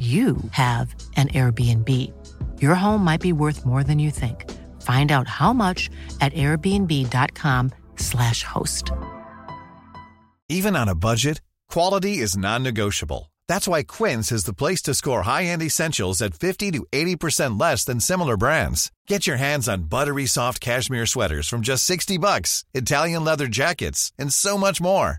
you have an Airbnb. Your home might be worth more than you think. Find out how much at airbnb.com/slash host. Even on a budget, quality is non-negotiable. That's why Quince is the place to score high-end essentials at 50 to 80% less than similar brands. Get your hands on buttery soft cashmere sweaters from just 60 bucks, Italian leather jackets, and so much more.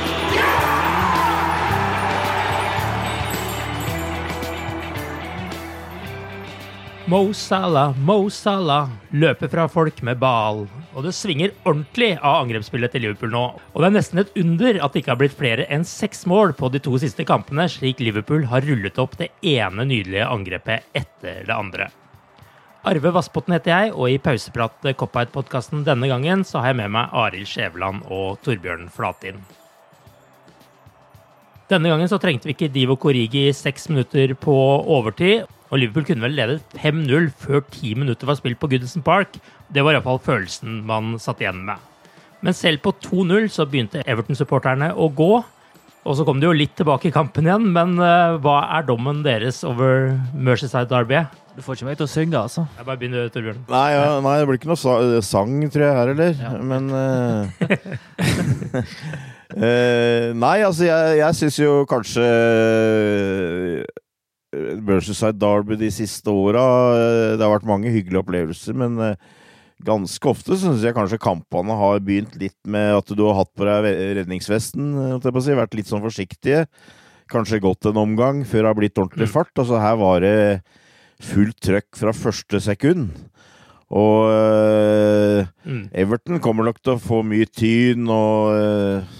Mo Salah, Mo Salah løper fra folk med ball. Og det svinger ordentlig av angrepsspillet til Liverpool nå. Og det er nesten et under at det ikke har blitt flere enn seks mål på de to siste kampene, slik Liverpool har rullet opp det ene nydelige angrepet etter det andre. Arve Vassbotn heter jeg, og i pauseprat Cop-Out-podkasten denne gangen så har jeg med meg Arild Skjæveland og Torbjørn Flatin. Denne gangen så trengte vi ikke Divo Korigi seks minutter på overtid. Og Liverpool kunne vel ledet 5-0 før ti minutter var spilt på Goodison Park. Det var iallfall følelsen man satt igjen med. Men selv på 2-0 så begynte Everton-supporterne å gå. Og så kom de jo litt tilbake i kampen igjen, men uh, hva er dommen deres over Mercyside Derby? Du får ikke meg til å synge, altså. Jeg bare begynner, Torbjørn. Nei, ja, nei, det blir ikke noe sang, tror jeg, her heller. Ja. Men uh, uh, Nei, altså, jeg, jeg syns jo kanskje Mercyside Derby de siste åra Det har vært mange hyggelige opplevelser, men ganske ofte syns jeg kanskje kampene har begynt litt med at du har hatt på deg redningsvesten, si, vært litt sånn forsiktige. Kanskje gått en omgang før det har blitt ordentlig fart. Altså her var det fullt trøkk fra første sekund. Og øh, Mm. Everton kommer nok til å få mye tyn, og øh,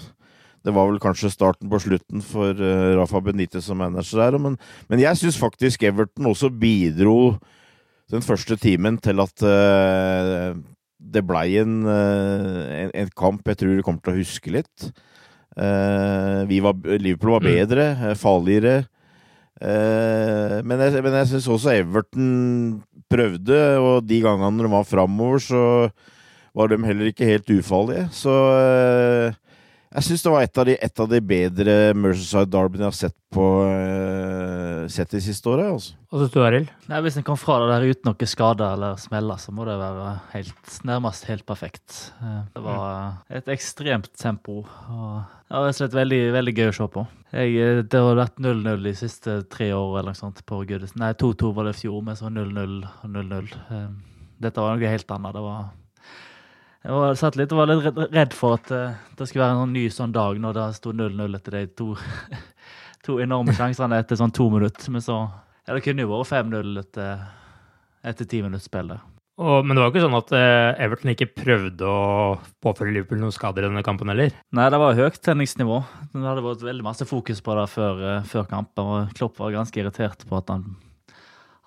det var vel kanskje starten på slutten for uh, Rafa Benitez som manager der. Men, men jeg syns faktisk Everton også bidro den første timen til at uh, det blei en, øh, en, en kamp jeg tror du kommer til å huske litt. Eh, vi var, Liverpool var Mm. bedre, eh, farligere. Eh, men jeg, men jeg syns også Everton prøvde, og de gangene de var framover, så var de heller ikke helt ufarlige. Så eh, jeg syns det var et av, de, et av de bedre Mercyside Derbyene jeg har sett på uh, sett de siste åra. Altså. Hva så du, Arild. Hvis en kom fra det der uten noen skader eller smeller, så må det være helt, nærmest helt perfekt. Eh, Det var et ekstremt tempo. og Det var rett og slett veldig, veldig gøy å se på. Jeg, eh, det har vært 0-0 de siste tre år eller noe sånt på Goodison. Nei, 2-2 var det i fjor, men så 0-0 og 0-0. Eh, Dette var noe helt annet. Det var jeg var, satt litt, og var litt redd- for at eh, det skulle være en ny sånn dag når det sto 0-0 etter de to, to enorme sjansene etter sånn to minutter. Men så Ja, det kunne jo vært 5-0 etter, etter ti minutts spill. Og, men det var jo ikke sånn at eh, Everton ikke prøvde å påføre Liverpool noen skader i denne kampen heller. Nei, det var høyt tenningsnivå. Det hadde vært veldig masse fokus på det før, eh, før kampen. Og Klopp var ganske irritert på at han,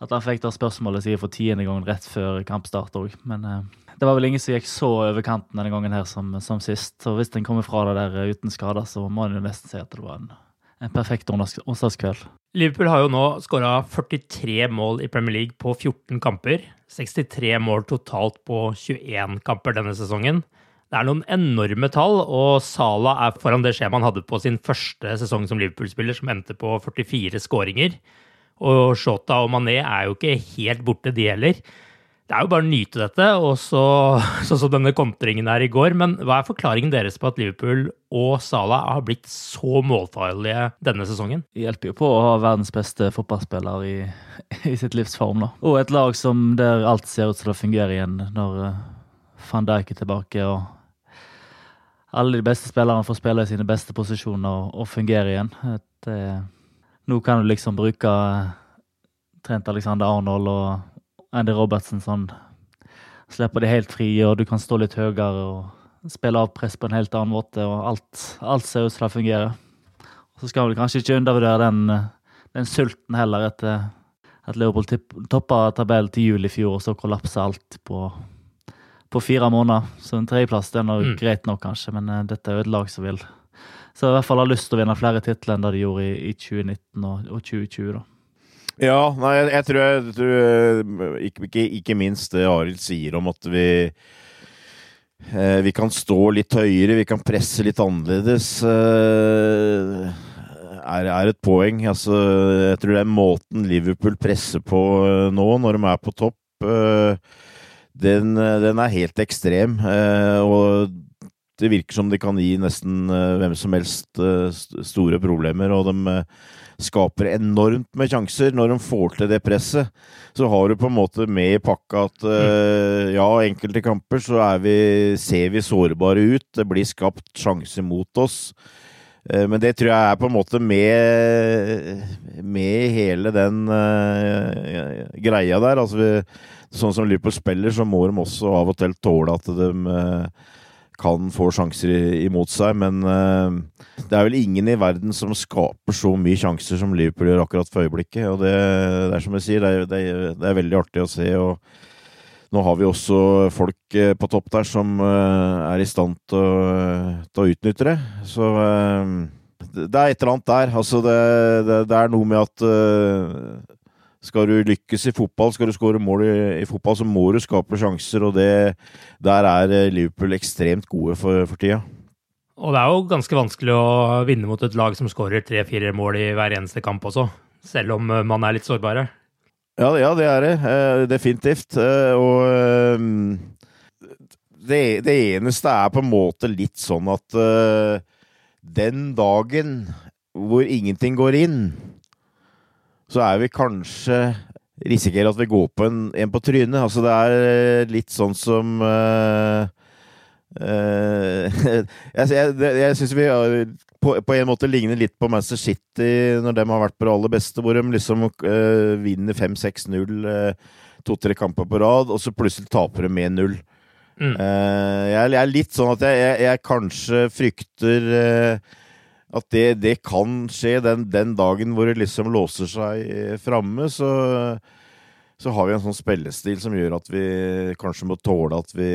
at han fikk det spørsmålet sikkert for tiende gang rett før kampstart òg. Men eh, det var vel ingen som gikk så over kanten denne gangen her som, som sist. Og hvis en kommer fra det der eh, uten skader, så må en jo nesten si at det var en, en perfekt onsdagskveld. Liverpool har jo nå skåra 43 mål i Premier League på 14 kamper. 63 mål totalt på 21 kamper denne sesongen. Det er noen enorme tall, og Sala er foran det skjemaet han hadde på sin første sesong som Liverpool-spiller, som endte på 44 skåringer. Og Shota og Mané er jo ikke helt borte, de heller. Det er jo bare å nyte dette, og så, sånn som denne kontringen her i går. Men hva er forklaringen deres på at Liverpool og Salah har blitt så målfarlige denne sesongen? Det hjelper jo på å ha verdens beste fotballspiller i, i sitt livs form, da. Og et lag som der alt ser ut til å fungere igjen når uh, van Dijk er tilbake og alle de beste spillerne får spille i sine beste posisjoner og, fungere igjen. Det, nå kan du liksom bruke Trent Alexander Arnold og Andy Robertsen sånn. Slipper de helt fri, og du kan stå litt høyere og spille av press på en helt annen måte. og Alt, alt ser ut som det fungerer. Og Så skal vi kanskje ikke undervurdere den, den sulten heller, etter at Leopold toppa tabellen til jul i fjor, og så kollapsa alt på på fire måneder. Så en tredjeplass det er nok mm. greit nok, kanskje, men uh, dette er jo et lag som vil Så i hvert fall har lyst til å vinne flere titler enn det de gjorde i, i 2019 og, og, 2020. da. Ja, nei, jeg, jeg tror, jeg, tror eh, ikke, ikke, ikke, minst det Arild sier om at vi eh, vi kan stå litt høyere, vi kan presse litt annerledes. Eh, er, er, et poeng. Altså, jeg tror er måten Liverpool presser på eh, nå, når de er på topp. Eh, den, eh, den er helt ekstrem. Og det virker som de kan gi nesten eh, hvem som helst store problemer. Og de skaper enormt med sjanser når de får til det presset. Så har du på en måte med i pakka at ja, enkelte kamper så vi, ser vi sårbare ut. Det blir skapt sjanser mot oss. Men det tror jeg er på en måte med, med hele den uh, greia der. Altså, vi, sånn som Liverpool spiller, så må de også av og til tåle at de eh, kan få sjanser imot seg. Men eh, det er vel ingen i verden som skaper så mye sjanser som Liverpool gjør akkurat for øyeblikket. Og det, det er som jeg sier, det er, det, er, det er, veldig artig å se. og nå har vi også folk eh, på topp der som er i stand til å, til å utnytte det. Så det er et eller annet der. Altså det, det er noe med at skal du lykkes i fotball, skal du skåre mål i, i, fotball, så må du skape sjanser, og det, der er eh, Liverpool ekstremt gode for, for tida. Og det er jo ganske vanskelig å vinne mot et lag som skårer tre-fire mål i hver eneste kamp også, selv om eh, man er litt sårbare. Ja, ja det er det. Eh, definitivt. Og det, det, eneste er på en måte litt sånn at den dagen hvor ingenting går inn, så er vi kanskje risikerer at vi går på en, en på trynet. Altså det er eh, litt sånn som uh, uh, Jeg, jeg, jeg syns vi på, på, en måte ligner litt på Manchester City når de har vært på det aller beste, hvor de liksom uh, vinner 5-6-0 to-tre kamper på rad, og så plutselig taper de med 0. Mm. Jeg, jeg, er litt sånn at jeg, jeg kanskje frykter at det, det, kan skje den, den, dagen hvor det liksom låser seg eh, framme, så, så, har vi en sånn spillestil som gjør at vi kanskje må tåle at vi,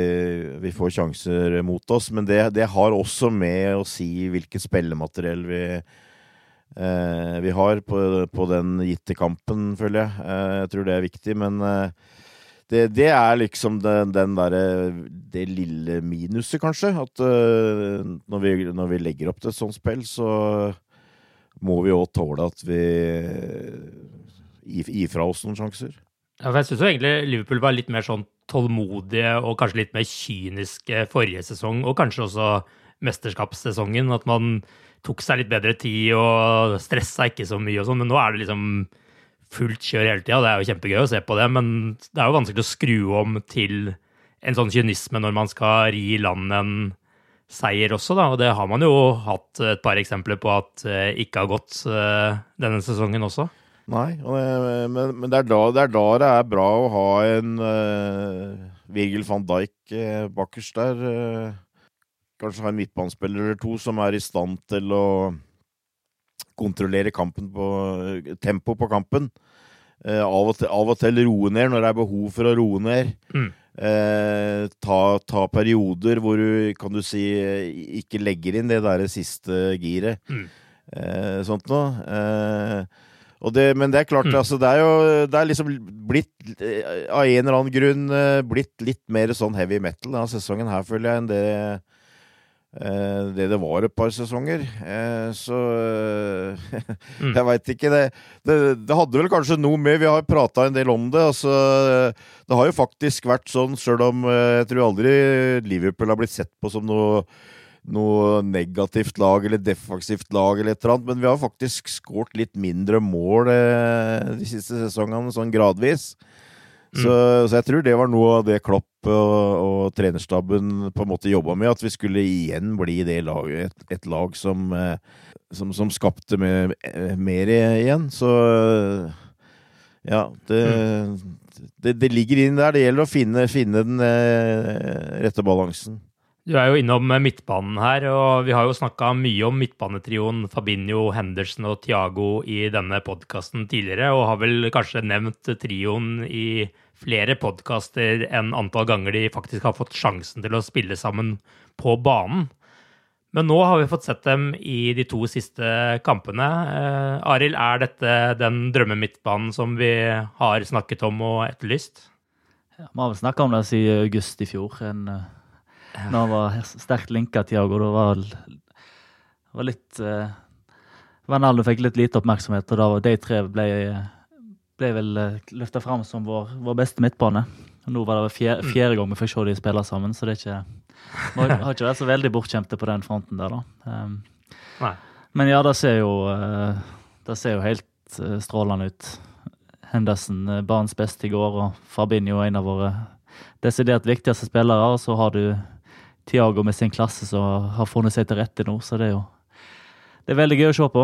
vi får sjanser mot oss. Men det, det, har også med å si hvilket spillemateriell vi, eh, vi har på, på, den gitte kampen, føler jeg. Eh, jeg tror det er viktig, men eh, det, det, er liksom den, den derre Det lille minuset, kanskje. At uh, når, vi, når, vi, legger opp til et sånt spill, så må vi òg tåle at vi gir fra oss noen sjanser. Ja, for jeg syns egentlig Liverpool var litt mer sånn tålmodige og kanskje litt mer kyniske forrige sesong, og kanskje også mesterskapssesongen. At man tok seg litt bedre tid og stressa ikke så mye og sånn. Men nå er det liksom fullt kjør hele tida. Det er jo kjempegøy å se på det, men det er jo vanskelig å skru om til en sånn kynisme når man skal ri land en seier også, da. Og det har man jo hatt et par eksempler på at uh, ikke har gått uh, denne sesongen også. Nei, men, men det, er da, det, er da, det er bra å ha en uh, Virgil van Dijk bakerst der. kanskje ha en midtbanespiller eller to som er i stand til å kontrollere kampen på tempo på kampen. Eh, av, og til, av, og til, roe ned når det er behov for å roe ned. Mm. Eh, ta, ta, perioder hvor du, kan du si, ikke legger inn det der siste giret. Mm. Eh, sånt noe. Eh, Og det, men det er klart, Mm. altså, det er jo det er liksom blitt, av en eller annen grunn, blitt litt mer sånn heavy metal denne sesongen her, føler jeg, enn det det det var et par sesonger. Eh, Så eh, Mm. jeg veit ikke. Det, det, det hadde vel kanskje noe med Vi har prata en del om det. Altså, det har jo faktisk vært sånn, sjøl om eh, jeg tror aldri Liverpool har blitt sett på som noe noe negativt lag eller defensivt lag eller et eller annet, men vi har faktisk skåret litt mindre mål eh, de siste sesongene, sånn gradvis. Så, så jeg tror det var noe av det Klopp og, og trenerstaben på en måte jobba med, at vi skulle igjen bli det laget, et, et lag som, eh, som, som skapte mer, eh, mer igjen. Så ja, det, det, det ligger inn der. Det gjelder å finne, finne den eh, rette balansen. Du er jo innom midtbanen her, og vi har jo snakka mye om midtbanetrioen Fabinho, Henderson og Thiago i denne podkasten tidligere, og har vel kanskje nevnt trioen i flere podkaster enn antall ganger de faktisk har fått sjansen til å spille sammen på banen. Men nå har vi fått sett dem i de to siste kampene. Eh, Arild, er dette den drømmemidtbanen som vi har snakket om og etterlyst? Ja, Vi har vel snakka om det siden august i fjor. En, eh, når han var sterkt linka til Tiago. Det var, vel- var litt uh, Ronaldo fikk litt lite oppmerksomhet, og da var de tre ble, ble vel uh, løfta fram som vår, vår beste midtbane. Nå var det fjerde, fjerde gang vi fikk se de spille sammen, så det er ikke har ikke vært så veldig bortkjemte på den fronten der, da. Um, men ja, det ser jo, eh, det ser jo helt eh, strålende ut. Henderson banens beste i går, og Fabinho er en av våre desidert viktigste spillere. Og så har du Tiago med sin klasse som har funnet seg til rette nå, så det er jo det er veldig gøy å se på.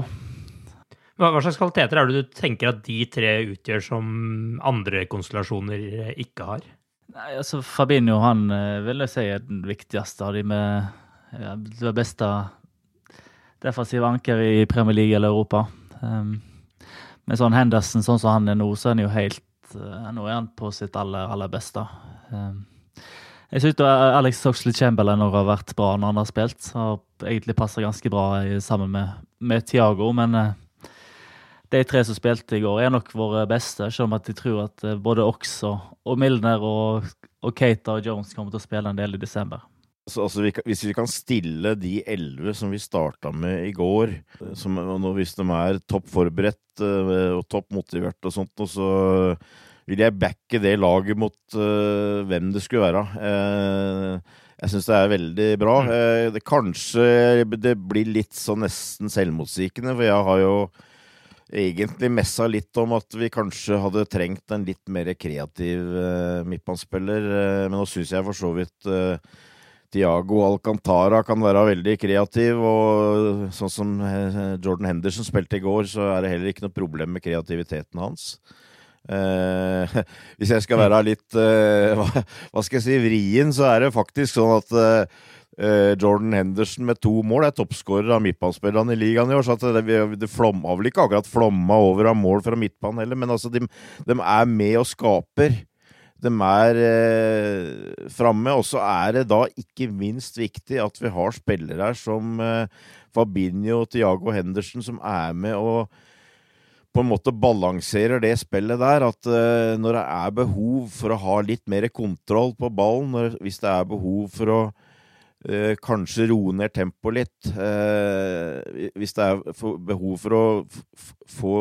Hva, hva slags kvaliteter er det du tenker at de tre utgjør som andre konstellasjoner ikke har? Nei, altså Fabinho han eh, vil jeg si er den viktigste av de med ja, det beste defensive anker i Premier League eller Europa. Um, med sånn Henderson sånn som han er nå, så er han jo helt uh, Nå er han på sitt aller, aller beste. Um, jeg syns Alex Oxley Chamberlain har vært bra når han har spilt. Har egentlig passa ganske bra sammen med, med Thiago, men uh, de tre som spilte i går, er nok våre beste. Selv om at jeg tror at uh, både Ox og, Milner og, og Keita og Jones kommer til å spille en del i desember. Så, altså, kan, hvis vi kan stille de elleve som vi starta med i går, som, hvis de er topp forberedt eh, og topp motivert og sånt, og så vil jeg backe det laget mot uh, hvem det skulle være. Uh, jeg syns det er veldig bra. Uh, det, kanskje det blir litt sånn nesten selvmotsigende, for jeg har jo egentlig messa litt om at vi kanskje hadde trengt en litt mer kreativ midtbanespiller, men nå syns jeg for så vidt Tiago Alcantara kan være veldig kreativ, og sånn som Jordan Henderson spilte i går, så er det heller ikke noe problem med kreativiteten hans. Eh, hvis jeg skal være litt eh, hva, hva skal jeg si, vrien, så er det faktisk sånn at eh, Jordan Henderson med to mål er toppskårer av midtbanespillerne i ligaen i år. så det, det flom, vel ikke akkurat flomma over av mål fra midtbanen heller, men altså, de, de er med og skaper. De er eh, framme, og så er det da ikke minst viktig at vi har spillere her som Fabinho Tiago Henderson, som er med og på en måte balanserer det spillet der. At uh, når det er behov for å ha litt mer kontroll på ballen, når, hvis det er behov for å uh, kanskje roe ned tempoet litt, uh, hvis det er for, behov for å få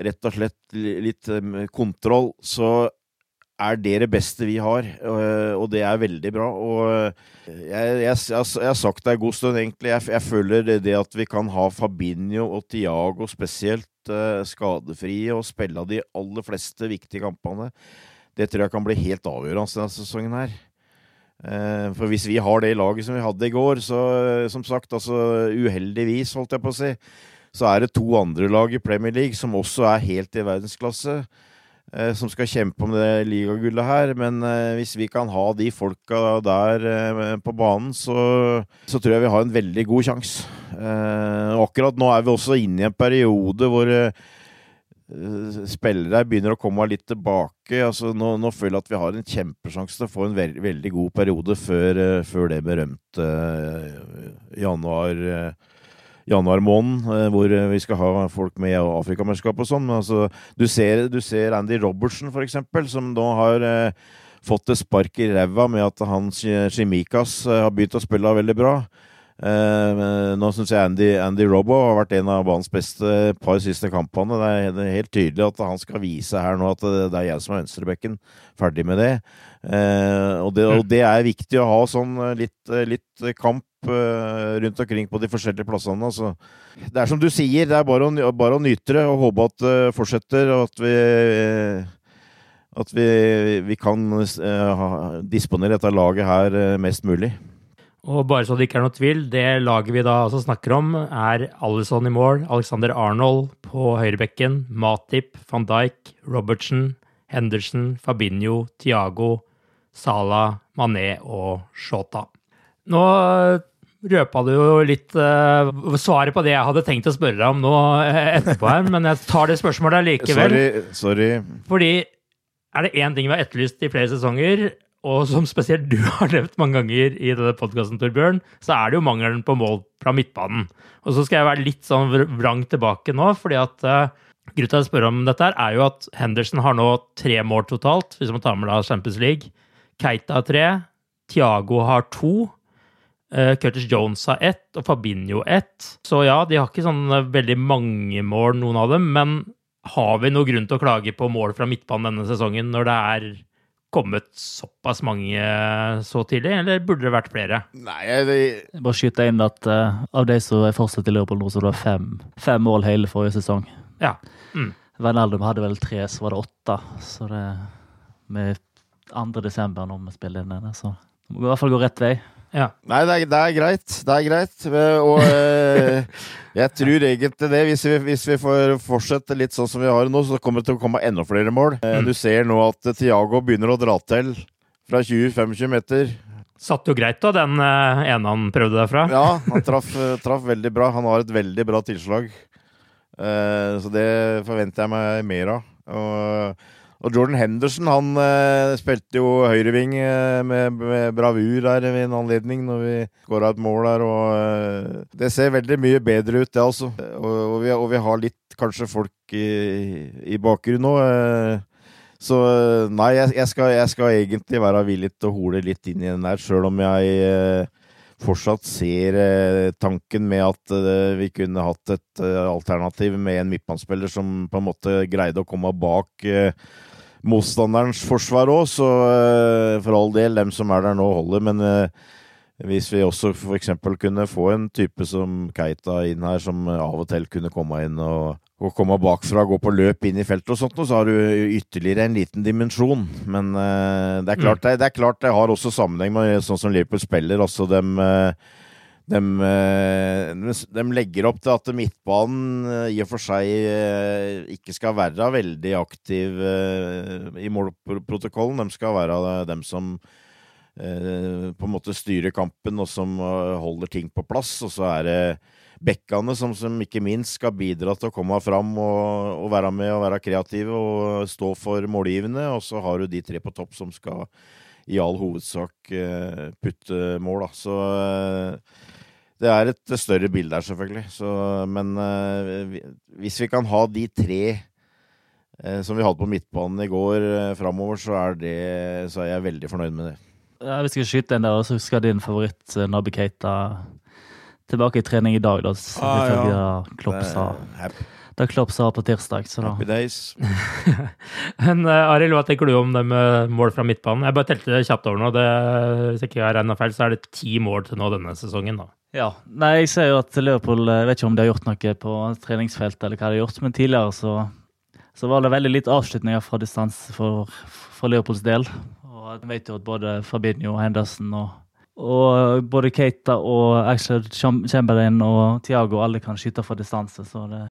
rett og slett litt eh, kontroll, så er det det beste vi har, og- og det er veldig bra. Og jeg, jeg, har sagt det en god stund, egentlig. Jeg, jeg føler det, det at vi kan ha Fabinho og Tiago spesielt eh, skadefrie og spille de aller fleste viktige kampene, det tror jeg kan bli helt avgjørende denne sesongen her. For hvis vi har det laget som vi hadde i går, så som sagt, altså uheldigvis, holdt jeg på å si, så er det to andre lag i Premier League som også er helt i verdensklasse som skal kjempe om det ligagullet her. Men eh, hvis vi kan ha de folka der eh, på banen, så, så tror jeg vi har en veldig god sjanse. Eh, akkurat nå er vi også inne i en periode hvor eh, spillere begynner å komme litt tilbake. Altså, nå, nå føler jeg at vi har en kjempesjanse til å få en veld, veldig god periode før, eh, før det berømte eh, januar, eh, januar måned, eh, hvor vi skal ha folk med i Afrikamesterskap og sånn. Altså, du, ser, du ser Andy Robertson, for eksempel, som nå har eh, fått et spark i ræva med at han Chimikas eh, har begynt å spille veldig bra. Eh, nå syns jeg Andy, Andy Robbo har vært en av banens beste par siste kampene. Det er, det er, helt tydelig at han skal vise her nå at det, det er jeg som er venstrebekken. Ferdig med det. Eh, og det. og, det. er viktig å ha sånn litt, litt kamp rundt omkring på de forskjellige plassene. Altså. Det er som du sier, det er bare å, bare å nyte det og håpe at det fortsetter, og at vi at vi, vi kan disponere dette laget her mest mulig. Og bare så det ikke er noe tvil, det laget vi da altså snakker om, er Alison i mål, Alexander Arnold på høyrebekken, Matip, van Dijk, Robertsen, Henderson, Fabinho, Tiago, Sala, Mané og Shota. Nå røpa du jo litt uh, svaret på det jeg hadde tenkt å spørre deg om nå uh, etterpå her, men jeg tar det spørsmålet likevel. Sorry, sorry. Fordi er det én ting vi har etterlyst i flere sesonger, og som spesielt du har nevnt mange ganger i denne podkasten, Torbjørn, så er det jo mangelen på mål fra midtbanen. Og så skal jeg være litt sånn vrang tilbake nå, fordi at uh, grunnen til å spørre om dette her, er jo at Henderson har nå tre mål totalt, hvis man tar med da Champions League. Keita har tre. Tiago har to. Uh, Curtis Jones har ett, og Fabinho ett. Så ja, de har ikke sånn veldig mange mål, noen av dem, men har vi noe grunn til å klage på mål fra midtbanen denne sesongen, når det er kommet såpass mange så tidlig, eller burde det vært flere? Nei, det... Jeg bare skyter inn at uh, av de som er fortsatt i Liverpool nå, så det var fem, fem mål hele forrige sesong. Ja. Mm. Wijnaldum hadde vel tre, så var det åtte. Så det med 2. desember når vi spiller inn denne, så det må i hvert fall gå rett vei. Ja. Nei, det er, det er, greit. Det er greit. Og eh, jeg tror egentlig det, hvis vi, hvis vi, får fortsette litt sånn som vi har nå, så kommer det til å komme enda flere mål. Eh, mm. Du ser nå at Tiago begynner å dra til fra 20-25 meter. Satt jo greit, da, den uh, ene han prøvde derfra. Ja, han traff, traff, veldig bra. Han har et veldig bra tilslag. Eh, så det forventer jeg meg mer av. Og og Jordan Henderson han eh, spilte jo høyreving eh, med, med, bravur der ved en anledning når vi skåra et mål der. og eh, Det ser veldig mye bedre ut, det altså. Og, og, vi, og vi, har litt kanskje folk i, i bakgrunnen nå. Eh, så nei, jeg, jeg, skal, jeg, skal, egentlig være villig til å hole litt inn i den der, sjøl om jeg eh, fortsatt ser eh, tanken med at vi kunne hatt et alternativ med en midtbanespiller som på en måte greide å komme bak motstanderens forsvar òg, så for all del, dem som er der nå, holder. Men hvis vi også f.eks. kunne få en type som Keita inn her, som av og til kunne komme inn og, og komme bakfra, gå på løp inn i feltet og sånt, og så har du ytterligere en liten dimensjon. Men uh, det, er klart, mm. det, det, er klart det har også sammenheng med sånn som Liverpool spiller. altså dem de, eh, de, legger opp til at midtbanen eh, i og for seg eh, ikke skal være veldig aktiv i målprotokollen. De skal være dem som på en måte styrer kampen, og som holder ting på plass. Og så er det bekkene som, som ikke minst skal bidra til å komme fram og, og, være med og være kreative og stå for målgivende. Og så har du de tre på topp som skal i all hovedsak putte mål. Da. Så det er et større bilde her, selvfølgelig. Så, men uh, hvis vi kan ha de tre som vi hadde på midtbanen i går, uh, framover, så er, det, så er jeg veldig fornøyd med det. Ja, vi skal skyte en der, og så skal din favoritt Nabi Keita tilbake i trening i dag, da. Ah, ja. Klopp sa. Da Klopp sa på tirsdag. Så da. Happy days. Men uh, Arild, hva tenker du om det med mål fra midtbanen? Jeg bare telte det kjapt over nå. Det, hvis jeg ikke har regna feil, så er det ti mål til nå denne sesongen. da. Ja. Nei, jeg ser jo at Liverpool Jeg vet ikke om de har gjort noe på treningsfeltet, eller hva de har gjort, men tidligere så, så var det veldig litt avslutninger fra distanse for, for, Liverpools del. Og jeg vet jo at både Fabinho, Henderson og, og eh, både Keita og Axel Chamberlain og Tiago alle kan skyte fra distanse, så det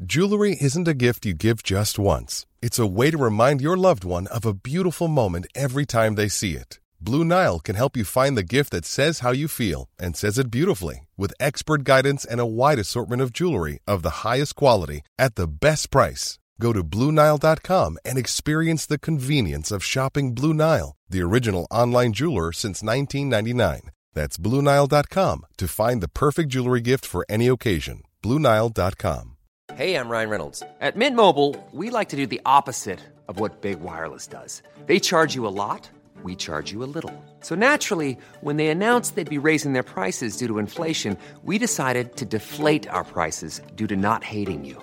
Jewelry isn't a gift you give just once. It's a way to remind your loved one of a beautiful moment every time they see it. Blue Nile can help you find the gift that says how you feel and says it beautifully with expert guidance and a wide assortment of jewelry of the highest quality at the best price. Go to BlueNile.com and experience the convenience of shopping Blue Nile, the original online jeweler since 1999. That's BlueNile.com to find the perfect jewelry gift for any occasion. BlueNile.com. Hey, I'm Ryan Reynolds. At Mint Mobile, we like to do the opposite of what Big Wireless does. They charge you a lot, we charge you a little. So naturally, when they announced they'd be raising their prices due to inflation, we decided to deflate our prices due to not hating you.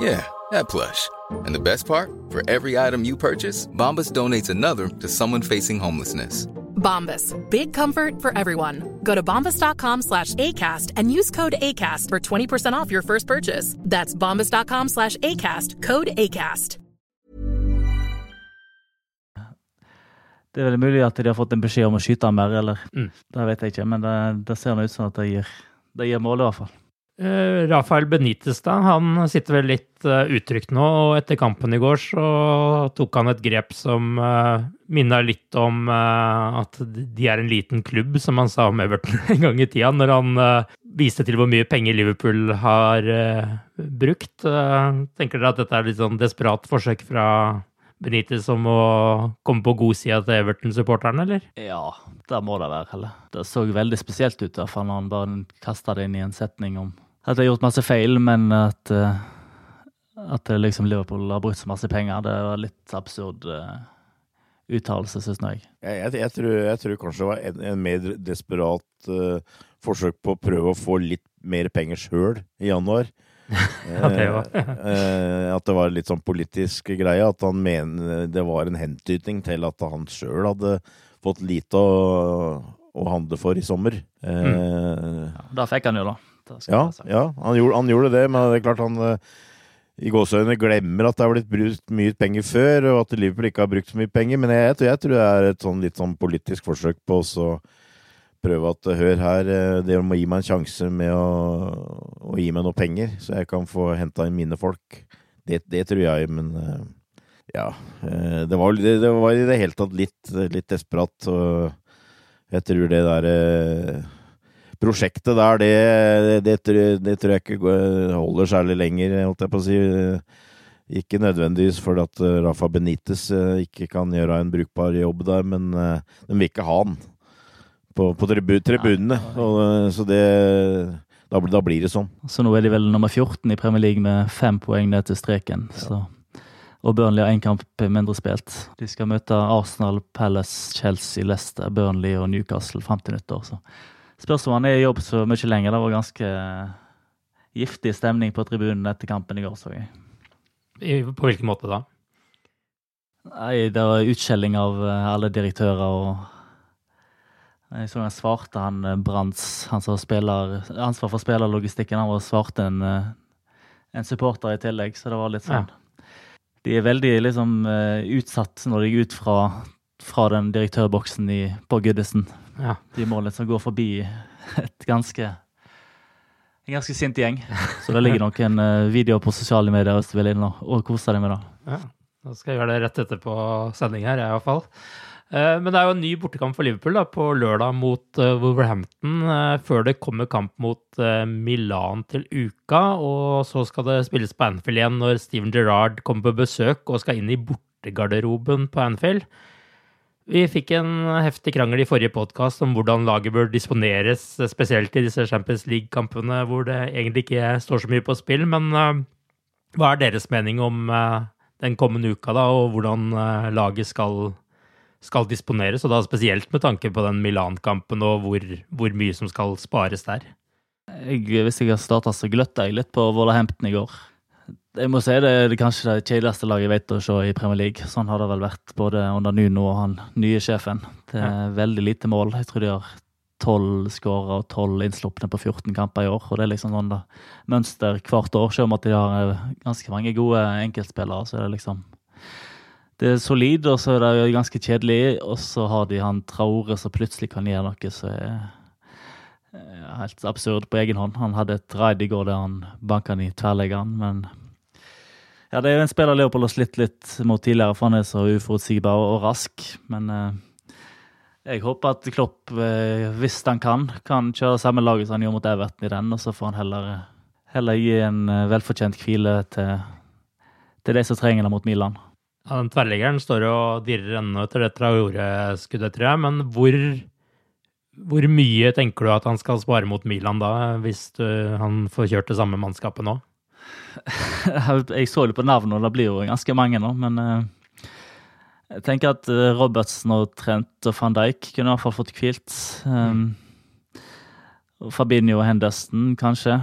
Yeah, that plush. And the best part? For every item you purchase, Bombas donates another to someone facing homelessness. Bombas. Big comfort for everyone. Go to bombas.com slash ACAST and use code ACAST for 20% off your first purchase. That's bombas.com slash ACAST. Code ACAST. Det er vel mulig at de har fått en beskjed om å skyte ham mer, eller Mm. det vet jeg ikke. Men det, det ser nå ut som at det gir, det gir mål, i hvert fall. Eh, Rafael Benitez da, han sitter vel litt uh, utrygt nå, og etter kampen i går så tok han et grep som uh, minna litt om uh, at de er en liten klubb, som han sa om Everton en gang i tida, når han uh, viste til hvor mye penger Liverpool har uh, brukt. Eh, tenker dere at dette er litt sånn desperat forsøk fra Benitez om å komme på godsida til Everton-supporterne, eller? Ja, det må det være, heller. Det så veldig spesielt ut, da, for når han bare kasta det inn i en setning om at jeg har gjort masse feil, men at, eh, at liksom Liverpool har brukt så masse penger. Det var litt absurd uh, uttalelse, syns jeg. Jeg, jeg, tror, jeg tror kanskje det var en, en mer desperat uh, forsøk på å prøve å få litt mer penger sjøl i januar. Ja, det var. Eh, at det var litt sånn politisk greie. At han mener det var en hentydning til at han sjøl hadde fått lite å, å handle for i sommer. Eh, Ja, da fikk han jo, da. Det ja, ja han, gjorde, han gjorde det, men det er klart han eh, i gåseøynene glemmer at det har blitt brukt mye penger før, og at Liverpool ikke har brukt så mye penger. Men jeg, jeg tror det er et sånn litt sånn politisk forsøk på å prøve at hør her, det dere må gi meg en sjanse med å, å gi meg noe penger, så jeg kan få henta inn mine folk. Det, det tror jeg, men eh, ja. eh, Det var, det, det var i det hele tatt litt, litt desperat, og jeg tror det der eh, prosjektet der, det, det, det tror jeg ikke holder særlig lenger, holdt jeg på å si. Ikke nødvendigvis fordi at eh, Rafa Benitez eh, ikke kan gjøre en brukbar jobb der, men eh, de vil ikke ha han på, på tribu, tribunene. Og, så det da, blir- da blir det sånn. Så nå er de vel nummer 14 i Premier League med fem poeng ned til streken. Så. Og Burnley har én kamp mindre spilt. De skal møte Arsenal, Palace, Chelsea, Leicester, Burnley og Newcastle fram til nyttår. Så spørs om han er i jobb så mye lenger. Det var ganske giftig stemning på tribunen etter kampen i går, så jeg. På hvilken måte da? Nei, det var utskjelling av eh, alle direktører og Jeg så han svarte han Brants, han som spiller ansvar for spillerlogistikken, han var svarte en, eh, en supporter i tillegg, så det var litt sånn. De er veldig liksom eh, utsatt når de går ut fra, fra den direktørboksen i, på Goodison. Ja. De målene som går forbi et ganske En ganske sint gjeng. Så det ligger noen uh, videoer på sosiale medier hvis du vil inn og, kose deg med det. Ja, da skal jeg gjøre det rett etterpå sending her, i hvert fall. Uh, men det er jo en ny bortekamp for Liverpool da, på lørdag mot uh, Wolverhampton, før det kommer kamp mot Milan til uka. Og så skal det spilles på Anfield igjen når Steven Gerrard kommer på besøk og skal inn i bortegarderoben på Anfield. Vi fikk en heftig krangel i forrige podkast om hvordan laget bør disponeres, spesielt i disse Champions League-kampene hvor det egentlig ikke står så mye på spill. Men uh, hva er deres mening om uh, den kommende uka, da, og hvordan uh, laget skal, skal, disponeres? Og da spesielt med tanke på den Milan-kampen og hvor, hvor, mye som skal spares der. Jeg, hvis jeg har starta, så gløtta jeg litt på Wolverhampton i går. Jeg må si det er kanskje det kjedeligste laget jeg vet å se i Premier League. Sånn har det vel vært både under Nuno og han nye sjefen. Det er ja. veldig lite mål. Jeg tror de har tolv skåra og tolv innslupne på 14 kamper i år. Og det er liksom sånn da, mønster hvert år. Selv om at de har eh, ganske mange gode enkeltspillere, så er det liksom Det er solid, og så er det ganske kjedelig. Og så har de han Traore som plutselig kan gjøre noe som er helt absurd på egen hånd. Han hadde et raid i går der han banka han i tverrleggeren, men ja, det er jo en spiller Leopold har slitt litt mot tidligere, for han er så uforutsigbar og rask. Men eh, jeg håper at Klopp, eh, hvis han kan, kan kjøre samme laget som han gjorde mot Everton i den, og så får han heller, heller gi en eh, velfortjent hvile til, til de som trenger det mot Milan. Ja, den tverrliggeren står og dirrer ennå etter det Traore-skuddet, tror jeg. Men hvor, hvor, mye tenker du at han skal spare mot Milan da, hvis du, han får kjørt det samme mannskapet nå? jeg så det på navnet, og det blir jo ganske mange nå, men uh, jeg tenker at uh, Robertsen og Trent og van Dijk kunne i hvert fall fått hvilt. Um, Fabinho og Henderson, kanskje.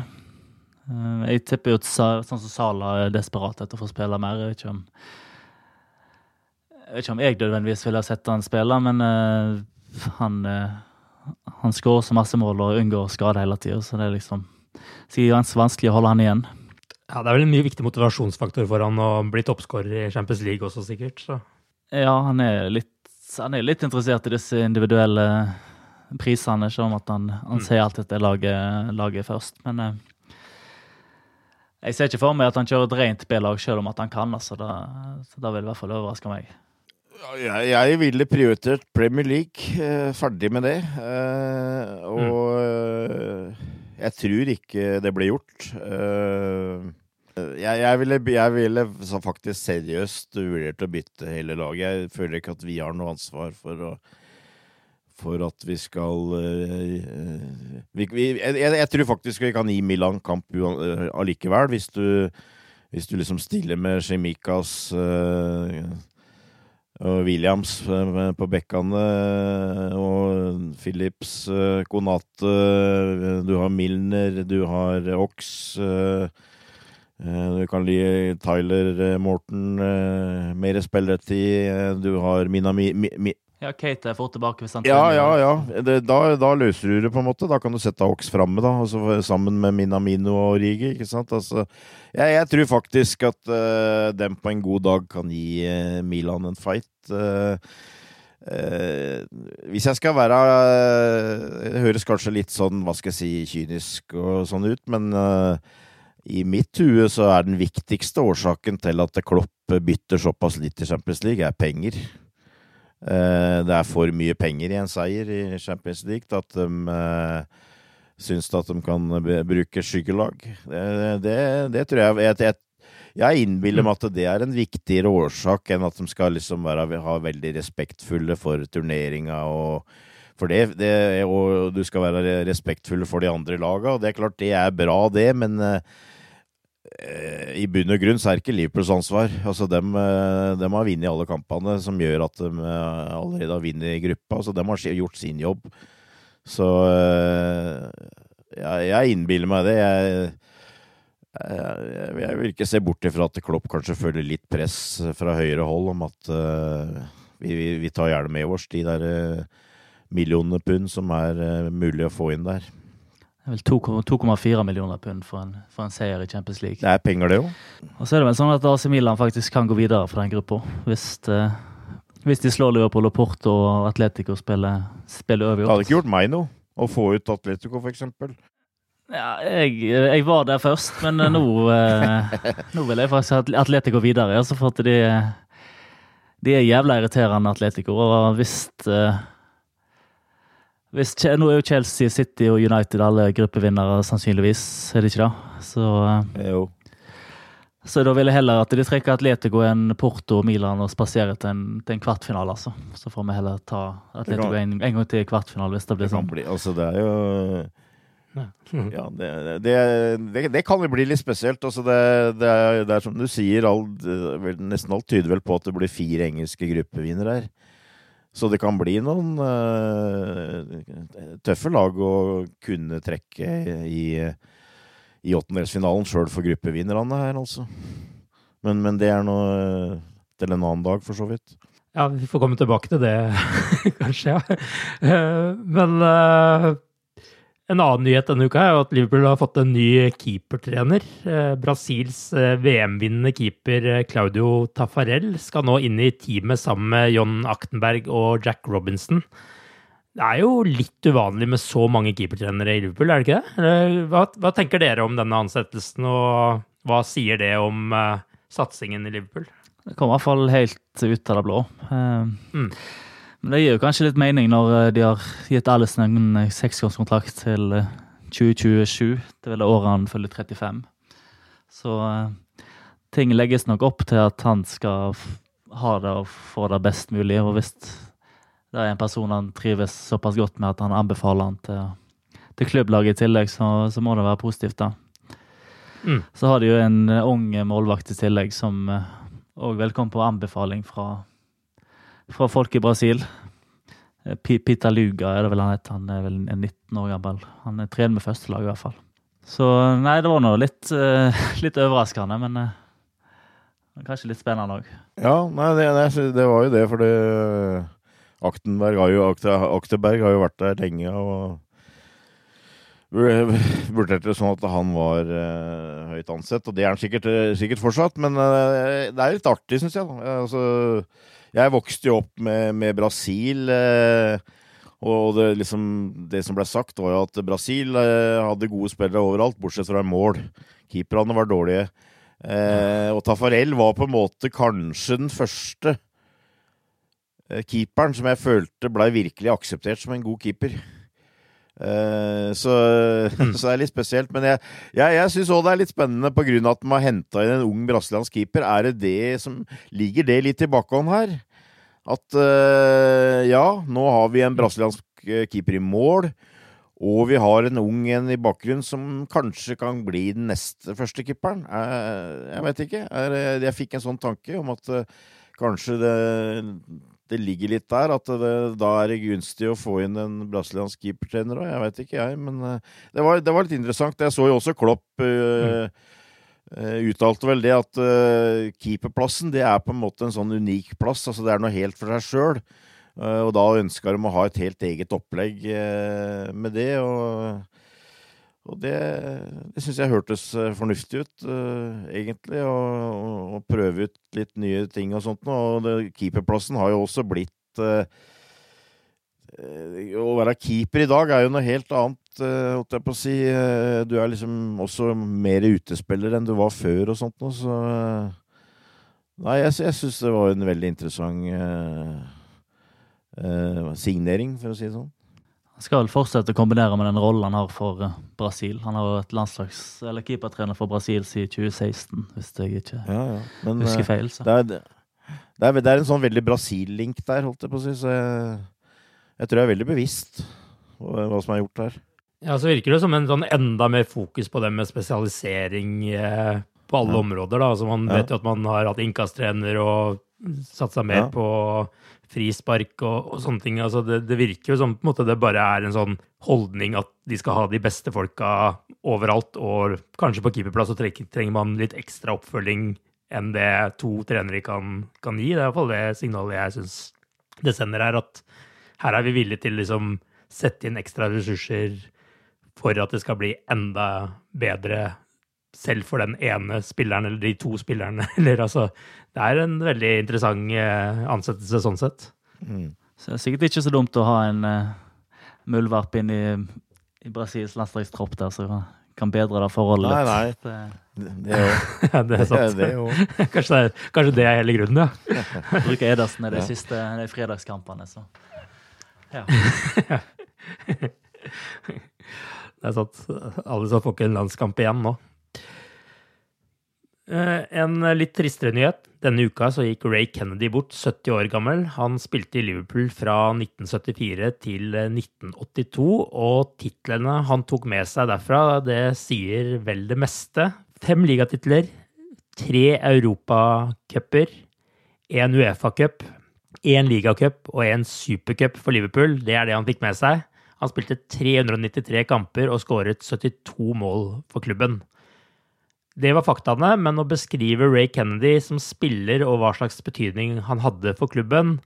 Um, jeg tipper jo at sånn som Sala er desperat etter å få spille mer. Jeg vet ikke om jeg vet ikke om jeg nødvendigvis ville sett han spille, men han, han skårer så masse mål og unngår skade hele tida, så det er liksom sikkert ganske vanskelig å holde han igjen. Ja, Det er vel en mye viktig motivasjonsfaktor for han å bli toppskårer i Champions League også, sikkert. Så. Ja, han er, litt, han er litt interessert i disse individuelle prisene, ikke om at han, han mm. ser alltid etter laget, laget først. Men eh, jeg ser ikke for meg at han kjører et rent B-lag selv om at han kan. altså da, så da vil det i hvert fall overraske meg. Jeg, jeg ville prioritert Premier League. Eh, ferdig med det. Eh, og mm. Jeg tror ikke det ble gjort. Uh, jeg, jeg, ville, jeg ville faktisk seriøst vurdert å bytte hele laget. Jeg føler ikke at vi har noe ansvar for, å, for at vi skal uh, vi, vi, jeg, jeg, tror faktisk vi kan gi Milan kamp allikevel, hvis du, hvis du liksom stiller med Chemikas uh, og Williams eh, på bekkene, eh, og Phillips, eh, Konate, du har Milner, du har Ox. Du kan li Tyler Morton, mer spilletid. Du har Minami... Mi, ja, Kate er fort tilbake hvis han Ja, ja, ja. Det, da, da, løser du det, på en måte. Da kan du sette Ox framme, da. Altså, sammen med Minamino og Rigi, ikke sant. Altså, jeg, jeg tror faktisk at uh, dem på en god dag kan gi uh, Milan en fight. Uh, hvis jeg skal være Det høres kanskje litt sånn, hva skal jeg si, kynisk og sånn ut, men i mitt hue så er den viktigste årsaken til at Klopp bytter såpass litt i Champions League, er penger. Eh, det er for mye penger i en seier i Champions League til at de uh, syns at de kan bruke skyggelag. Det, det, det tror jeg Jeg, jeg, jeg innbiller meg at det er en viktigere årsak enn at de skal liksom være, ha veldig respektfulle for turneringa og for det, det, og du skal være respektfulle for de andre laga. Og det er klart det er bra, det, men uh, i bunn og grunn så er ikke Liverpools ansvar. Altså, dem, eh, dem har vunnet alle kampene, som gjør at de eh, allerede har vunnet gruppa. Altså, dem har gjort sin jobb. Så eh, jeg, jeg innbiller meg det. Jeg, jeg, jeg, vil ikke se bort ifra at Klopp kanskje føler litt press fra høyre hold om at uh, vi, vi, tar gjerne med oss de der millionene pund som er mulig å få inn der. Det er vel 2,4 millioner pund for en, for en, seier i Champions League. Det er penger, det jo. Og så er det vel sånn at AC Milan faktisk kan gå videre for den gruppa. Hvis, uh, hvis, de slår Liverpool og Porto og Atletico spiller, spiller over. Det hadde ikke gjort meg noe å få ut Atletico, eksempel. Ja, jeg, jeg var der først, men nå, eh, nå vil jeg faktisk at Atletico videre. Altså for at de, de er jævla irriterende, Atletico. Og hvis, eh, hvis Nå er jo Chelsea, City og United alle gruppevinnere, sannsynligvis. Er det ikke det? Så, eh, jo. så da vil jeg heller at de trekker Atletico enn Porto og Milan og spaserer til en, til en kvartfinale. Altså. Så får vi heller ta Atletico en, en gang til i kvartfinale hvis det blir Det sånn. bli, altså det er jo ja, det, det, det, det kan jo bli litt spesielt. Altså det, det, er, det er som du sier, all, nesten alt tyder vel på at det blir fire engelske gruppevinnere her. Så det kan bli noen uh, tøffe lag å kunne trekke i, i åttendelsfinalen sjøl for gruppevinnerne her, altså. Men, men det er nå til en annen dag, for så vidt. Ja, vi får komme tilbake til det, kanskje. ja. Eh, Men eh, en annen nyhet denne uka er jo at Liverpool har fått en ny keepertrener. Eh, Brasils eh, VM-vinnende keeper eh, Claudio Tafarel skal nå inn i teamet sammen med John Aktenberg og Jack Robinson. Det er jo litt uvanlig med så mange keepertrenere i Liverpool, er det ikke det? Hva, hva tenker dere om denne ansettelsen, og hva sier det om uh, satsingen i Liverpool? Det kom i hvert fall helt ut av det blå. Uh, Mm. Men det gir jo kanskje litt mening når eh, de har gitt Alison en eh, seksårskontrakt til eh, 2027. Det er vel året han følger 35. Så eh, ting legges nok opp til at han skal ha det og få det best mulig. Og hvis det er en person han trives såpass godt med at han anbefaler han til, til klubblaget i tillegg, så, så må det være positivt, da. Mm. Så har de jo en eh, ung målvakt i tillegg som òg vel kom på anbefaling fra, fra folk i Brasil. Eh, Pita Luga er det vel han heter. Han er vel en 19 år gammel. Han er trener med førstelag i hvert fall. Så nei, det var nå litt, eh, litt overraskende, men eh, kanskje litt spennende òg. Ja, nei, det, det, var jo det, for Aktenberg har jo, Akte, Akteberg har jo vært der lenge og vurderte det sånn at han var uh, høyt ansett, og det er han sikkert, eh, sikkert fortsatt, men uh, det er litt artig, syns jeg. da. Altså, jeg vokste jo opp med, med Brasil, eh, og det, liksom, det som ble sagt, var jo at Brasil eh, hadde gode spillere overalt, bortsett fra mål. Keeperne var dårlige. Eh, og Tafarel var på en måte kanskje den første eh, keeperen som jeg følte blei virkelig akseptert som en god keeper. Eh, så, så det er litt spesielt. Men jeg, jeg, jeg syns òg det er litt spennende av at man har henta inn en ung brasiliansk keeper. Er det det som Ligger det litt i bakhånd her? At uh, ja, nå har vi en brasiliansk eh, keeper i mål. Og vi har en ung en i bakgrunnen som kanskje kan bli den neste første keeperen. Eh, Jeg vet ikke. Jeg fikk en sånn tanke om at kanskje det, det ligger litt der. At det, da er det gunstig å få inn en brasiliansk keepertrener òg. Jeg vet ikke, jeg. Men eh, det var, det var litt interessant. Jeg så jo også Klopp uh, uh, uttalte vel det at uh, keeperplassen det er på en måte en sånn unik plass. altså Det er noe helt for seg sjøl. og da ønska de å ha et helt eget opplegg med det. Og, og det, det syns jeg hørtes eh, fornuftig ut, uh, egentlig. Å prøve ut litt nye ting og sånt. Og det, keeperplassen har jo også blitt eh, Å være keeper i dag er jo noe helt annet, uh, holdt jeg på å si. Du er liksom også mer utespiller enn du var før og sånt noe, så Nei, jeg, jeg syns det var en veldig interessant signering, for å si det sånn. Han skal vel fortsette å kombinere med den rollen han har for eh, Brasil. Han har jo vært landslags- eller keepertrener for Brasil siden 2016, hvis jeg ikke Ja, ja. Men, husker eh, feil. Så. Det er, det, er, det er en sånn veldig Brasil-link der, holdt jeg på å si. Så jeg, jeg tror jeg er veldig bevisst på hva som er gjort her. Ja, så virker det som en sånn enda mer fokus på det med spesialisering eh, på alle Ja. områder. da. Altså Man Ja. vet jo at man har hatt innkasttrener og satsa mer Ja. på frispark og, og sånne ting. Altså det, det virker jo som på en måte det bare er en sånn holdning at de skal ha de beste folka overalt, og kanskje på keeperplass så trenger, man litt ekstra oppfølging enn det to trenere kan, kan gi. Det er iallfall det signalet jeg syns det sender her, at her er vi villige til liksom sette inn ekstra ressurser for at det skal bli enda bedre selv for den ene spilleren eller de to spillerne. Eller altså Det er en veldig interessant eh, ansettelse sånn sett. Så det er sikkert ikke så dumt å ha en uh, muldvarp inn i, i Brasils landslagstropp der, så kan bedre det forholdet Nei, litt. nei. Det- Det. Ja, det er sant. Det det kanskje, det er, kanskje det er hele grunnen, ja. Bruker Edersen i de Ja. siste de fredagskampene, så ja. Det er sant. Alle som får ikke en landskamp igjen nå. Eh, En litt tristere nyhet. Denne uka så gikk Ray Kennedy bort, 70 år gammel. Han spilte i Liverpool fra 1974 til 1982, og titlene han tok med seg derfra, det sier vel det meste. Fem ligatitler, tre europacuper, én Uefa-cup, én ligacup og én supercup for Liverpool. Det er det han fikk med seg. Han spilte 393 kamper og skåret 72 mål for klubben. Det var faktaene, men å beskrive Ray Kennedy som spiller og hva slags betydning han hadde for klubben,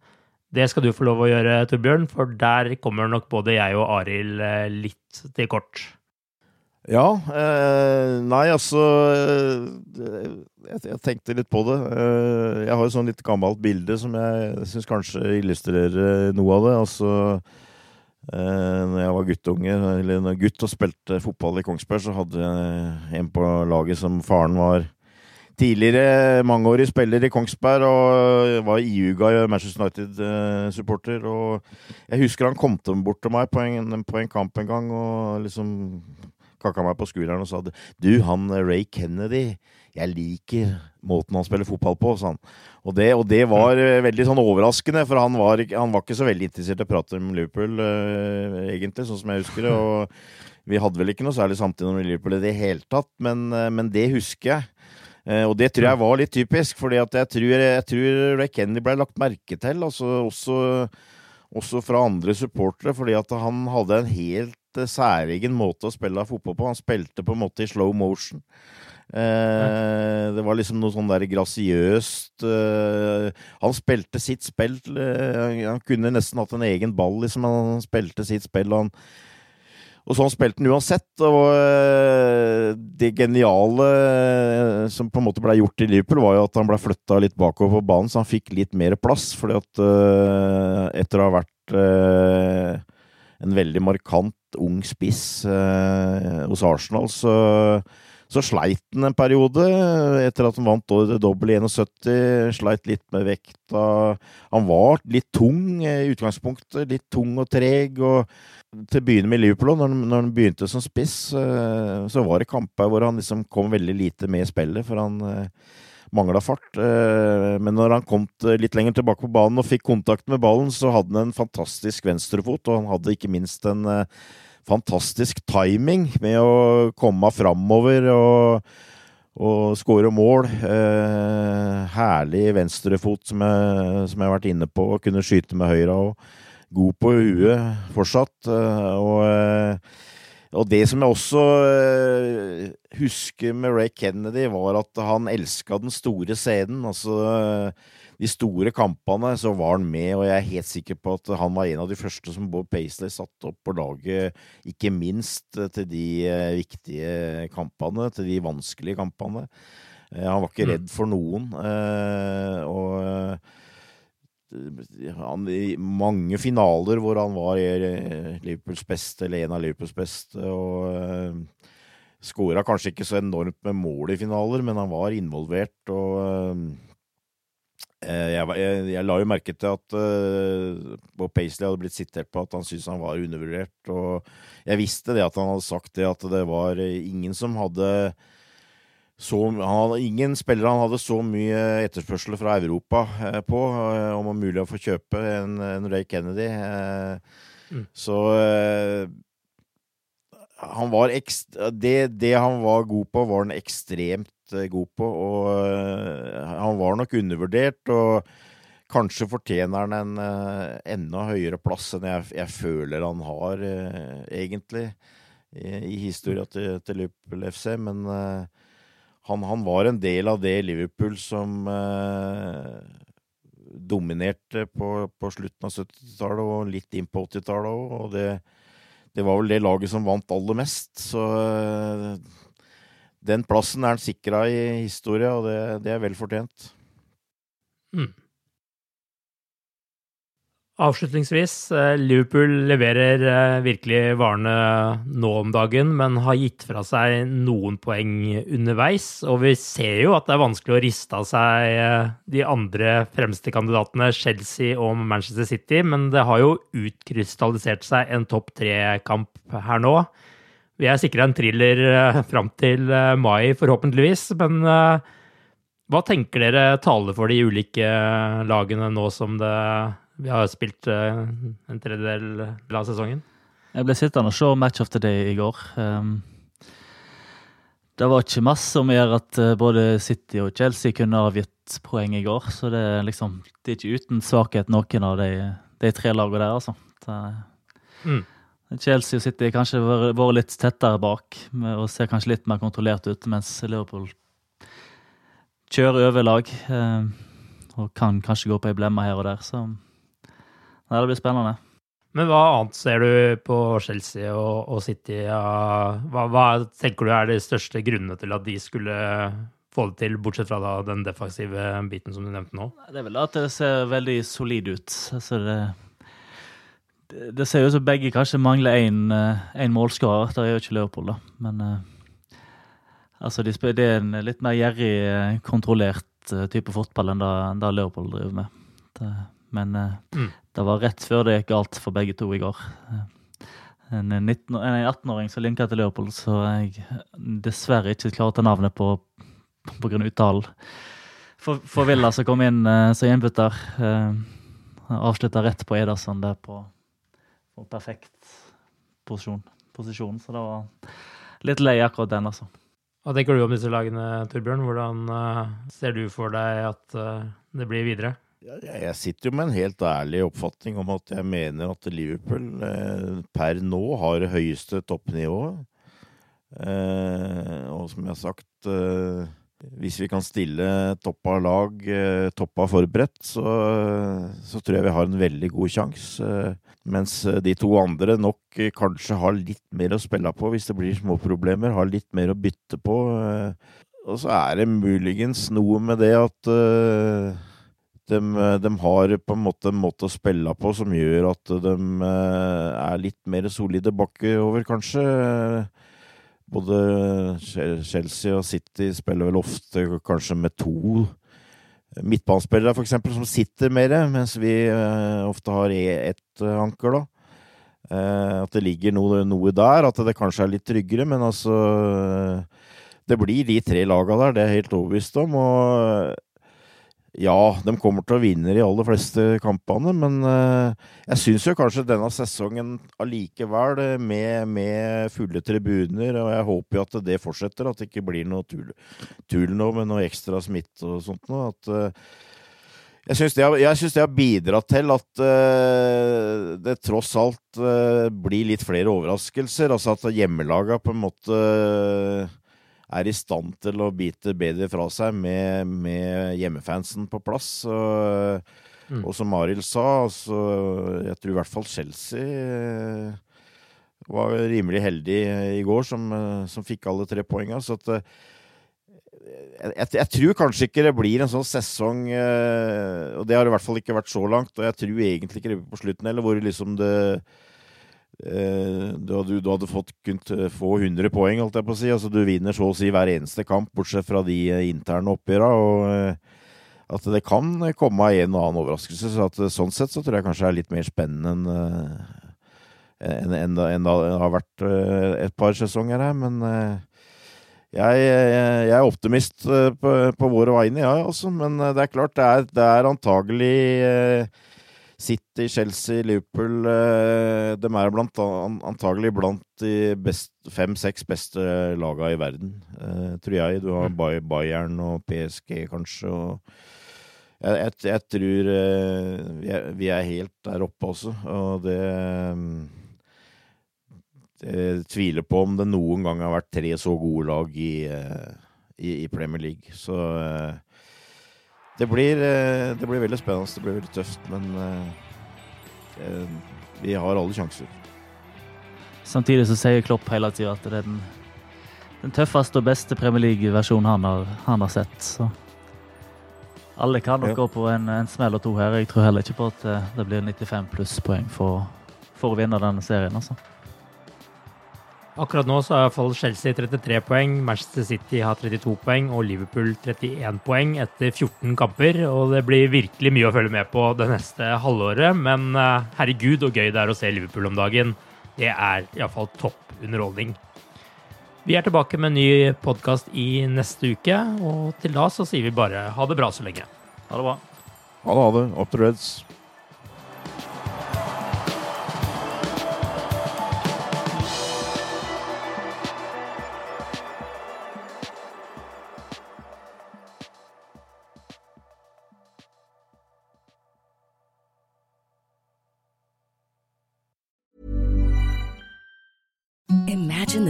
det skal du få lov å gjøre, Torbjørn, for der kommer nok både jeg og Arild eh, litt til kort. Ja. Eh, nei, altså eh, jeg, jeg tenkte litt på det. Eh, jeg har et sånn litt gammelt bilde som jeg syns kanskje illustrerer noe av det. Altså eh, når jeg var guttunge, eller når gutt og spilte fotball i Kongsberg, så hadde jeg en på laget som faren var tidligere mangeårig spiller i Kongsberg og var iuga Manchester United-supporter. og Jeg husker han kom til bort til meg på en, på en kamp en gang og liksom kakka meg på skulderen og sa Du, han Ray Kennedy, jeg liker måten han spiller fotball på, Sånn. Og det, og det var eh, veldig sånn overraskende, for han var, han var ikke så veldig interessert i å prate om Liverpool, eh, egentlig, sånn som jeg husker det. Og vi hadde vel ikke noe særlig samtid om Liverpool i det hele tatt, men, eh, men det husker jeg. Og det tror jeg var litt typisk, for jeg tror, jeg tror Ray Kennedy ble lagt merke til, altså også, også fra andre supportere, fordi han hadde en helt særegen måte å spille fotball på. Han spilte på en måte i slow motion. Eh, det var liksom noe sånn der grasiøst eh, Han spilte sitt spill. eh, han kunne nesten hatt en egen ball, liksom. Han spilte sitt spill. Han, og sånn spilte han uansett. Og eh, det geniale eh, som på en måte ble gjort i Liverpool, var jo at han ble flytta litt bakover på banen, så han fikk litt mer plass. fordi at eh, etter å ha vært en veldig markant ung spiss hos Arsenal, så, så sleit han en periode. Etter at han vant dobbel i 71, sleit litt med vekta. Han var litt tung i utgangspunktet, litt tung og treg. og til å begynne med Liverpool, når, han- når han begynte som spiss, eh, så var det kamper hvor han liksom kom veldig lite med i spillet, for han eh, mangla fart. Eh, Men når han kom litt lenger tilbake på banen og fikk kontakt med ballen, så hadde han en fantastisk venstrefot, og han hadde ikke minst en fantastisk timing med å komme framover og, og skåre mål. Eh, herlig venstrefot, som jeg, som jeg har vært inne på, og kunne skyte med høyre og God på huet fortsatt. eh, og eh, og det som jeg også eh, husker med Ray Kennedy, var at han elska den store scenen. Altså de store kampene, så var han med, og jeg er helt sikker på at han var en av de første som Bob Paisley satte opp på laget, ikke minst eh, til de eh, viktige kampene, til de vanskelige kampene. Eh, Han var ikke redd for noen. og han, i mange finaler hvor han var Liverpools beste, eller en av Liverpools beste, og skåra kanskje ikke så enormt med mål i finaler, men han var involvert, og jeg, jeg, jeg la jo merke til at uh, Bob Paisley hadde blitt sitert på at han syntes han var undervurdert, og jeg visste det at han hadde sagt det, at det var eh, ingen som hadde så, han hadde, ingen spillere han hadde så mye etterspørsel fra Europa eh, på eh, om det var mulig å få kjøpe en, en Ray Kennedy. Eh, Mm. Så eh, han var ekst, det, det han var god på, var han ekstremt eh, god på. Og eh, han var nok undervurdert, og kanskje fortjener han en eh, enda høyere plass enn jeg, jeg føler han har, egentlig, i, i historia til, til Liverpool FC. Men han, han var en del av det Liverpool som dominerte på, på slutten av 70-tallet og litt inn på 80-tallet òg. Og det, det var vel det laget som vant aller mest. Så eh, den plassen er han sikra i historia, og det, det er vel fortjent. Mm. Avslutningsvis, eh, Liverpool leverer eh, virkelig varene nå om dagen, men har gitt fra seg noen poeng underveis. Og vi ser jo at det er vanskelig å riste av seg eh, de andre fremste kandidatene, Chelsea og Manchester City, men det har jo utkrystallisert seg en topp tre-kamp her nå. Vi er sikra en thriller fram til mai, forhåpentligvis, men hva tenker dere taler for de ulike lagene nå som det vi har spilt uh, en tredjedel av sesongen. Jeg ble sittende og se Match of the Day i går. Um, det var ikke masse som gjør at uh, både City og Chelsea kunne avgitt poeng i går. Så det er liksom Det er ikke uten svakhet noen av de, de tre lagene der, altså. Det, mm. Chelsea og City kanskje vært litt tettere bak og ser kanskje litt mer kontrollert ut, mens Liverpool kjører over lag. Og kan kanskje gå på ei blemme her og der. så ja, det blir spennende. Men hva annet ser du på Chelsea og, og City? Hva, hva, tenker du er de største grunnene til at de skulle få det til, bortsett fra da, den defensive biten som du nevnte nå? Det er vel at det ser veldig solid ut. Altså det, det, ser ut som begge kanskje mangler én eh, målskårer. Det gjør ikke Leopold, da. Men uh, altså de spiller, det er en litt mer gjerrig, eh, kontrollert type fotball enn det Leopold driver med. Det, men mm. Det var rett før det gikk galt for begge to i går. En, en 18-åring som linka til Leopold, så jeg dessverre ikke ta navnet på pga. uttalen. For, Villa som kom inn uh, som innbytter, uh, avslutta rett på Ederson der på, på perfekt posisjon, posisjon. Så det var litt lei akkurat den, altså. Hva tenker du om disse lagene, Torbjørn? Hvordan uh, ser du for deg at det blir videre? Jeg sitter jo med en helt ærlig oppfatning om at jeg mener at Liverpool eh, per nå har det høyeste toppnivået. Eh, og som jeg har sagt, eh, hvis vi kan stille toppa lag, eh, toppa forberedt, så, så, tror jeg vi har en veldig god sjanse. Eh, mens de to andre nok kanskje har litt mer å spille på hvis det blir små problemer, har litt mer å bytte på. Eh, og så er det muligens noe med det at de, de, har på en måte en måte å spille på som gjør at de eh, er litt mer solide bakover, kanskje. Både Chelsea og City spiller vel ofte kanskje med to midtbanespillere, f.eks., som sitter mer, mens vi eh, ofte har e, ett anker, da. Eh, at det ligger noe, noe, der, at det kanskje er litt tryggere, men altså Det blir de tre laga der, det er jeg helt overbevist om. og ja, de kommer til å vinne de aller fleste kampene, men uh, jeg syns jo kanskje denne sesongen allikevel, eh, med, med, fulle tribuner, og jeg håper jo at det fortsetter, at det ikke blir noe tull, tull nå med noe ekstra smitte og sånt noe. At, uh, jeg syns det, det, har bidratt til at uh, det tross alt blir litt flere overraskelser. Altså at hjemmelaga på en måte er i stand til å bite bedre fra seg med, med hjemmefansen på plass. Og, mm. og som Arild sa, altså, jeg tror i hvert fall Chelsea eh, var rimelig heldig i går som, eh, som fikk alle tre poengene. Så at eh, jeg, jeg, tror kanskje ikke det blir en sånn sesong Og det har i hvert fall ikke vært så langt. Og jeg tror egentlig ikke det blir på slutten heller, hvor liksom det du hadde, du hadde fått kunnet eh, få 100 poeng, holdt jeg på å si. Altså, du vinner så å si hver eneste kamp, bortsett fra de eh, interne oppgjørene. Og at det kan komme en og annen overraskelse. Så at, sånn sett så tror jeg kanskje det er litt mer spennende enn en, en, det har vært et par sesonger her. Men jeg, jeg er optimist på, på våre vegne, ja, altså. Men det er klart, det er, det er antagelig City, Chelsea, Liverpool eh, De er blant, antagelig blant de fem-seks beste lagene i verden, eh, tror jeg. Du har mm. Bayern og PSG, kanskje. og jeg, jeg, jeg tror eh, vi er, vi er, helt der oppe også, og det Jeg tviler på om det noen gang har vært tre så gode lag i, i, i Premier League. Så det blir, eh, det blir, veldig spennende. Det blir veldig tøft, men uh, vi har alle sjanser. Samtidig så sier Klopp hele tida at det er den, den, tøffeste og beste Premier League-versjonen han, han, har sett. Så Alle kan nok Ja. gå på en, en smell og to her. Jeg tror heller ikke på at eh, det blir 95 plusspoeng for, for å vinne denne serien. altså. Akkurat nå så har iallfall Chelsea 33 poeng, Manchester City har 32 poeng og Liverpool 31 poeng etter 14 kamper. Og det blir virkelig mye å følge med på det neste halvåret, men eh, herregud og gøy det er å se Liverpool om dagen. Det er iallfall topp underholdning. Vi er tilbake med en ny podkast i neste uke, og til da så sier vi bare ha det bra så lenge. Ha det bra. Ha det, ha det. Up to Reds.